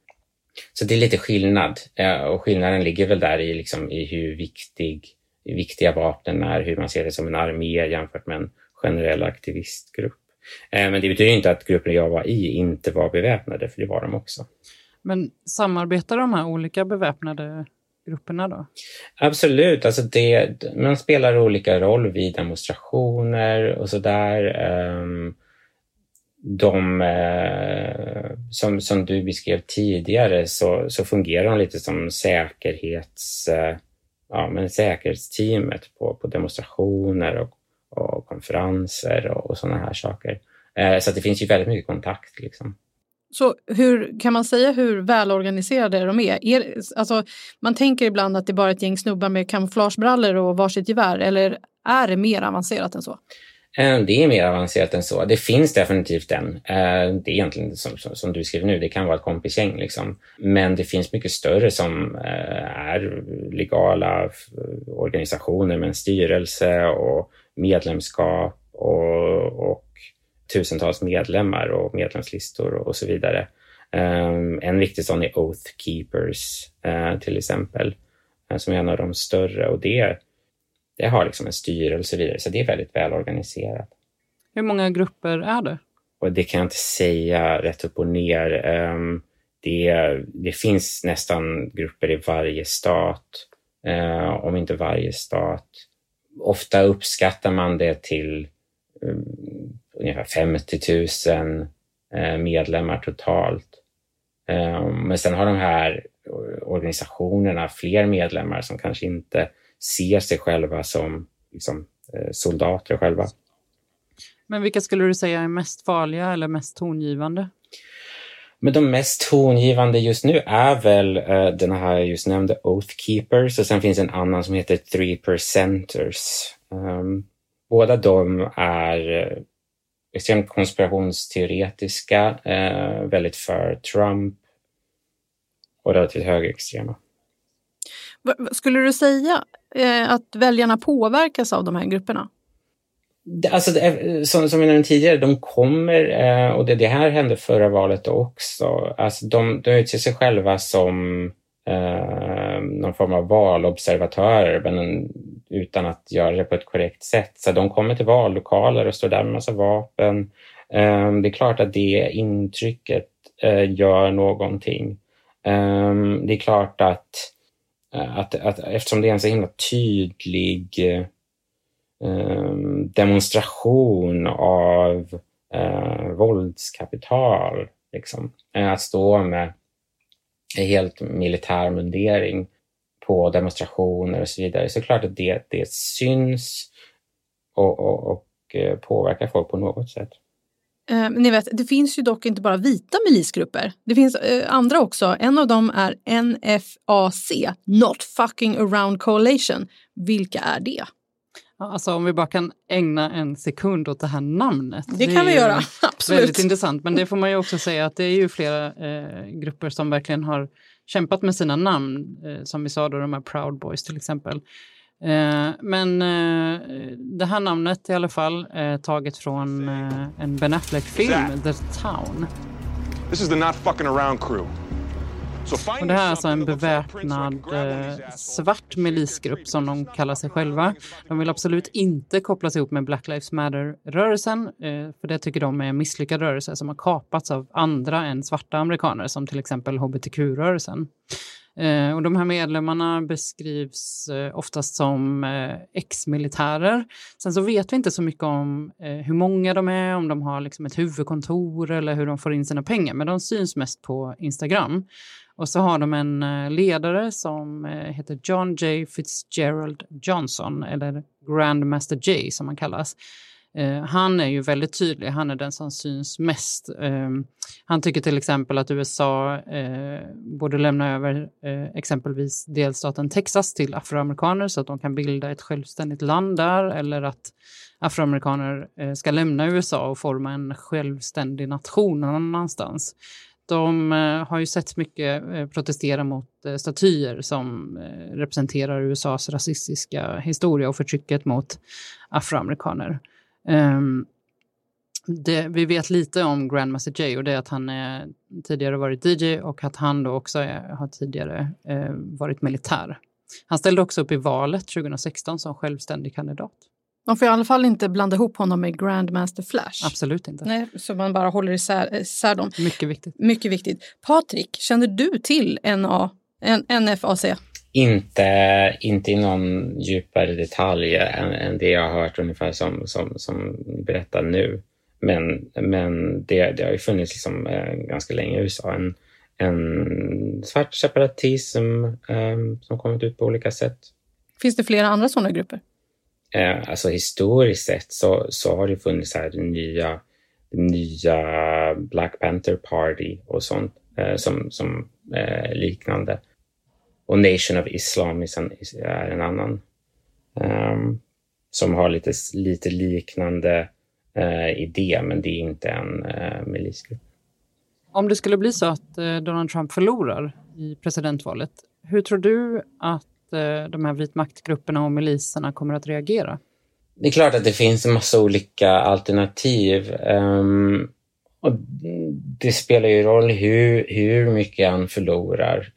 Så det är lite skillnad eh, och skillnaden ligger väl där i, liksom, i hur viktig, viktiga vapnen är, hur man ser det som en armé jämfört med en generell aktivistgrupp. Eh, men det betyder inte att gruppen jag var i inte var beväpnade, för det var de också. Men samarbetar de här olika beväpnade grupperna då? Absolut, alltså det, man spelar olika roll vid demonstrationer och sådär. Um, de, eh, som, som du beskrev tidigare, så, så fungerar de lite som säkerhets, eh, ja, men säkerhetsteamet på, på demonstrationer och, och konferenser och, och sådana här saker. Eh, så det finns ju väldigt mycket kontakt. Liksom. Så hur kan man säga hur välorganiserade de är? är alltså, man tänker ibland att det är bara ett gäng snubbar med kamouflagebrallor och varsitt gevär, eller är det mer avancerat än så? Eh, det är mer avancerat än så. Det finns definitivt en. Eh, det är egentligen som, som, du skriver nu, det kan vara ett kompisgäng. Liksom. Men det finns mycket större som är legala organisationer med en styrelse och medlemskap och, och tusentals medlemmar och medlemslistor och, så vidare. En viktig sån är Oath Keepers till exempel, som är en av de större och det det har liksom en styrelse och så vidare, så det är väldigt välorganiserat. Hur många grupper är det? Och det kan jag inte säga rätt upp och ner. Ehm, det, det finns nästan grupper i varje stat, eh, om inte varje stat. Ofta uppskattar man det till um, ungefär 50 000 eh, medlemmar totalt. Um, men sen har de här organisationerna fler medlemmar som kanske inte ser sig själva som liksom, eh, soldater själva. Men vilka skulle du säga är mest farliga eller mest tongivande? Men de mest tongivande just nu är väl uh, den här jag just nämnde Oath Keepers och sen finns en annan som heter Three Percenters. Um, båda de är uh, extremt konspirationsteoretiska, uh, väldigt för Trump och relativt högerextrema. Skulle du säga eh, att väljarna påverkas av de här grupperna? Alltså, eh, som, som jag nämnde tidigare, de kommer, eh, och det, det här hände förra valet också, alltså de, de utser sig själva som eh, någon form av valobservatörer, men utan att göra det på ett korrekt sätt. Så de kommer till vallokaler och står där med massa vapen. Eh, det är klart att det intrycket eh, gör någonting. Eh, det är klart att eh, att, att eftersom det är en så himla tydlig eh, Ehm, demonstration av eh, våldskapital, liksom. Eh, att stå med helt militär mundering på demonstrationer och så vidare, så klart att det, det syns och, och, och eh, påverkar folk på något sätt. Eh, ni vet, det finns ju dock inte bara vita milisgrupper. Det finns eh, andra också. En av dem är NFAC, Not Fucking Around Coalition. Vilka är det? Alltså om vi bara kan ägna en sekund åt det här namnet. Det, det kan vi göra, absolut. Väldigt intressant, men det får man ju också säga att det är ju flera eh, grupper som verkligen har kämpat med sina namn, eh, som vi sa då, de här Proud Boys till exempel. Eh, men eh, det här namnet i alla fall är taget från eh, en Ben Affleck-film, The Town. This is the not fucking around crew. Och det här är alltså en beväpnad eh, svart milisgrupp som de kallar sig själva. De vill absolut inte kopplas ihop med Black Lives Matter-rörelsen, eh, för det tycker de är en misslyckad rörelse som har kapats av andra än svarta amerikaner, som till exempel hbtq-rörelsen. Eh, och de här medlemmarna beskrivs eh, oftast som eh, ex-militärer. Sen så vet vi inte så mycket om eh, hur många de är, om de har liksom ett huvudkontor eller hur de får in sina pengar, men de syns mest på Instagram. Och så har de en eh, ledare som eh, heter John J. Fitzgerald Johnson, eller Grandmaster J som han kallas. Eh, han är ju väldigt tydlig, han är den som syns mest. Eh, han tycker till exempel att USA eh, borde lämna över eh, exempelvis delstaten Texas till afroamerikaner så att de kan bilda ett självständigt land där eller att afroamerikaner eh, ska lämna USA och forma en självständig nation någon annanstans. De eh, har ju sett mycket protestera mot statyer som representerar USAs rasistiska historia och förtrycket mot afroamerikaner. Ehm, det, vi vet lite om Grandmaster Jay och det är att han är, tidigare varit DJ och att han då också är, har tidigare eh, varit militär. Han ställde också upp i valet 2016 som självständig kandidat. Man får i alla fall inte blanda ihop honom med Grandmaster Flash. Absolut inte. Nej, så man bara håller isär, isär dem. Mycket viktigt. Mycket viktigt. Patrik, känner du till NA, N, NFAC? Inte, inte i någon djupare detalj än, än det jag har hört ungefär som, som, som berättar nu. Men, men det, det har ju funnits liksom, eh, ganska länge i USA. En, en svart separatism eh, som kommit ut på olika sätt. Finns det flera andra sådana grupper? Eh, alltså historiskt sett så, så har det funnits här nya, nya Black Panther Party och sånt eh, som, som eh, liknande. Och Nation of Islam är en, annan. Um, som har lite, lite liknande uh, idé, men det är inte en uh, milisgrupp. Om det skulle bli så att eh, Donald Trump förlorar i presidentvalet, hur tror du att de här vitmaktgrupperna och miliserna kommer att reagera? Det är klart att det finns en massa olika alternativ. Um, och det spelar ju roll hur, hur mycket han förlorar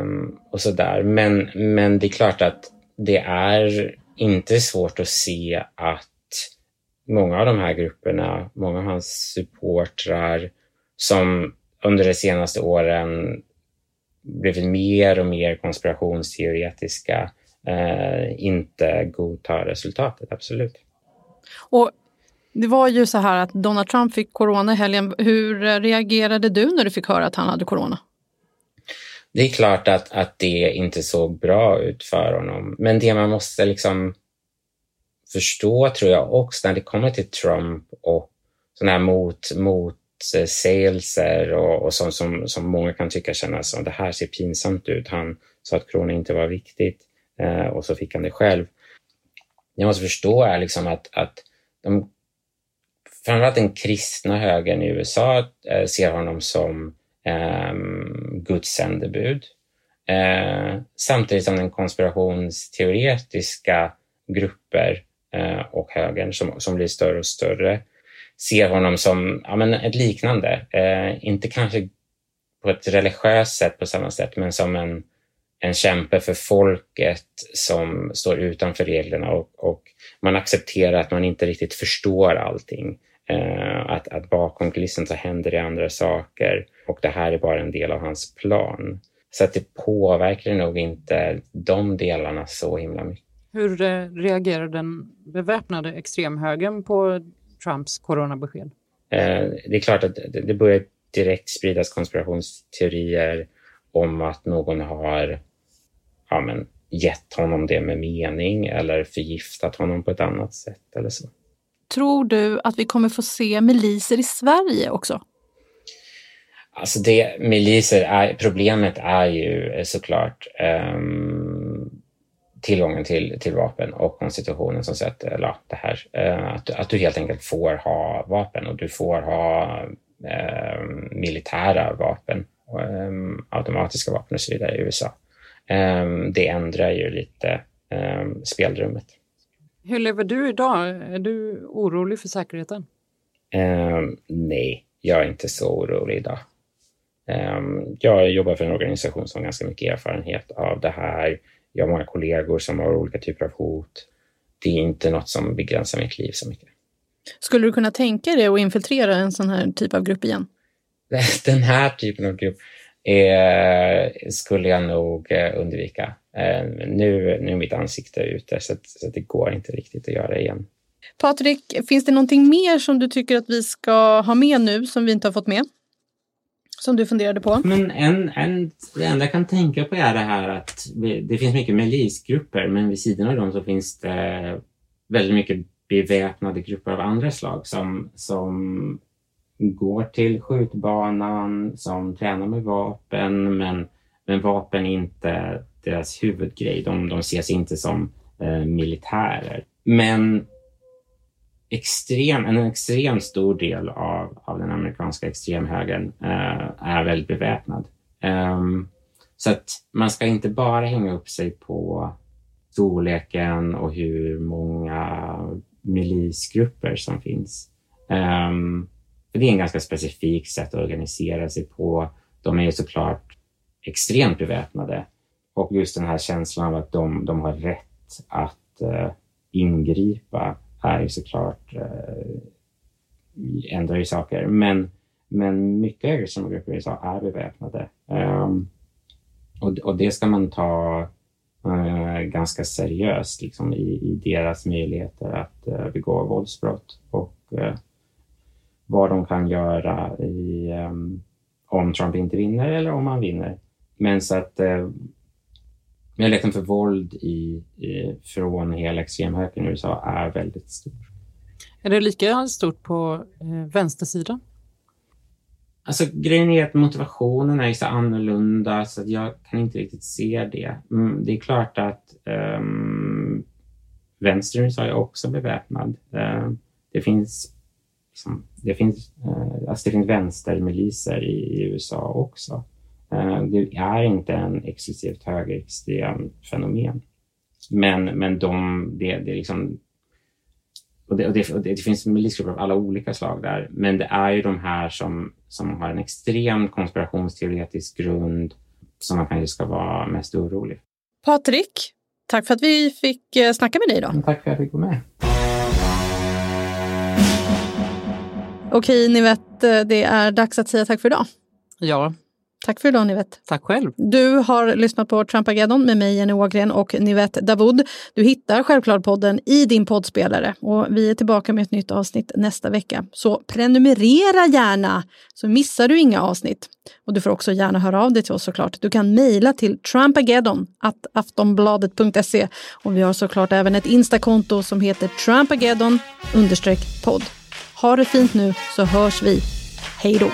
um, och sådär. Men, men det är klart att det är inte svårt att se att många av de här grupperna, många av hans supportrar som under de senaste åren blivit mer och mer konspirationsteoretiska, eh, inte godtar resultatet, absolut. Och det var ju så här att Donald Trump fick corona i helgen. Hur eh, reagerade du när du fick höra att han hade corona? Det är klart att, att det inte såg bra ut för honom. Men det man måste liksom förstå, tror jag också, när det kommer till Trump och sådana här mot, motsägelser eh, och, och sånt som, som många kan tycka kännas som det här ser pinsamt ut. Han sa att corona inte var viktigt eh, och så fick han det själv. Jag måste förstå är liksom att, att de framförallt den kristna högern i USA eh, ser honom som eh, Guds sändebud. Eh, samtidigt som den konspirationsteoretiska grupper eh, och högern som, som blir större och större ser honom som ja, men ett liknande, eh, inte kanske på ett religiöst sätt på samma sätt, men som en, en kämpe för folket som står utanför reglerna och, och man accepterar att man inte riktigt förstår allting. Eh, att, att bakom kulissen så händer det andra saker och det här är bara en del av hans plan. Så att det påverkar nog inte de delarna så himla mycket. Hur eh, reagerar den beväpnade extremhögern på Trumps coronabesked? Eh, det är klart att det, det börjar direkt spridas konspirationsteorier om att någon har ja, men, gett honom det med mening eller förgiftat honom på ett annat sätt eller så. Tror du att vi kommer få se miliser i Sverige också? Alltså det, miliser är, problemet är ju eh, såklart um, tillgången till, till vapen och konstitutionen som sett, eller, det här. Uh, att, att du helt enkelt får ha vapen och du får ha um, militära vapen um, automatiska vapen och så vidare i USA. Um, det ändrar ju lite um, spelrummet. Hur lever du idag? Är du orolig för säkerheten? nej, jag är inte så orolig idag. jag jobbar för en organisation som har ganska mycket erfarenhet av det här. Jag har många kollegor som har olika typer av hot. Det är inte något som begränsar mitt liv så mycket. Skulle du kunna tänka dig att infiltrera en sån här typ av grupp igen? Den här typen av grupp eh, skulle jag nog eh, undvika. Eh, nu, nu är mitt ansikte ute så, att, så att det går inte riktigt att göra igen. Patrik, finns det någonting mer som du tycker att vi ska ha med nu som vi inte har fått med? Som du funderade på? Men en, en, det enda jag kan tänka på är det här att det finns mycket milisgrupper men vid sidan av dem så finns det väldigt mycket beväpnade grupper av andra slag som, som går till skjutbanan, som tränar med vapen, men, men vapen inte deras huvudgrej. De, de ses inte som eh, militärer. Men extrem, en extremt stor del av, av den amerikanska extremhögern eh, är väldigt beväpnad. Um, så att man ska inte bara hänga upp sig på storleken och hur många milisgrupper som finns. Um, för det är en ganska specifik sätt att organisera sig på. De är ju såklart extremt beväpnade och just den här känslan av att de, de har rätt att eh, ingripa är ju såklart eh, ändrar ju saker. Men, men mycket högerextrema i USA är beväpnade. Um, och, och det ska man ta uh, ganska seriöst liksom, i, i deras möjligheter att uh, begå våldsbrott. Och uh, vad de kan göra i, um, om Trump inte vinner eller om han vinner. Men så att uh, möjligheten för våld i, i, från hela extremhögern i USA är väldigt stor. Är det lika stort på eh, vänstersidan? Alltså grejen är att motivationen är så annorlunda så att jag kan inte riktigt se det. Mm, det är klart att um, vänstern i USA är också beväpnad. Uh, det finns liksom, det finns, uh, alltså det finns vänstermiliser i, i USA också. Uh, det är inte en exklusivt högerextrem fenomen. Men, men de, det, det liksom och det, och det, och det, det finns milisgrupper av alla olika slag där, men det är ju de här som, som har en extrem konspirationsteoretisk grund som man kanske ska vara mest orolig Patrik, tack för att vi fick eh, snacka med dig idag. Tack för att jag fick vara med. Okej, ni vet, eh, det är dags att säga tack för idag. Ja, Tack för idag Nivette. Tack själv. Du har lyssnat på Trumpageddon med mig Jenny Ågren och Nivette Davoud. Du hittar självklart podden i din poddspelare och vi är tillbaka med ett nytt avsnitt nästa vecka. Så prenumerera gärna så missar du inga avsnitt. Och du får också gärna höra av dig till oss såklart. Du kan mejla till trumpageddon aftonbladet.se och vi har såklart även ett instakonto som heter trumpageddon podd. Ha det fint nu så hörs vi. Hej då!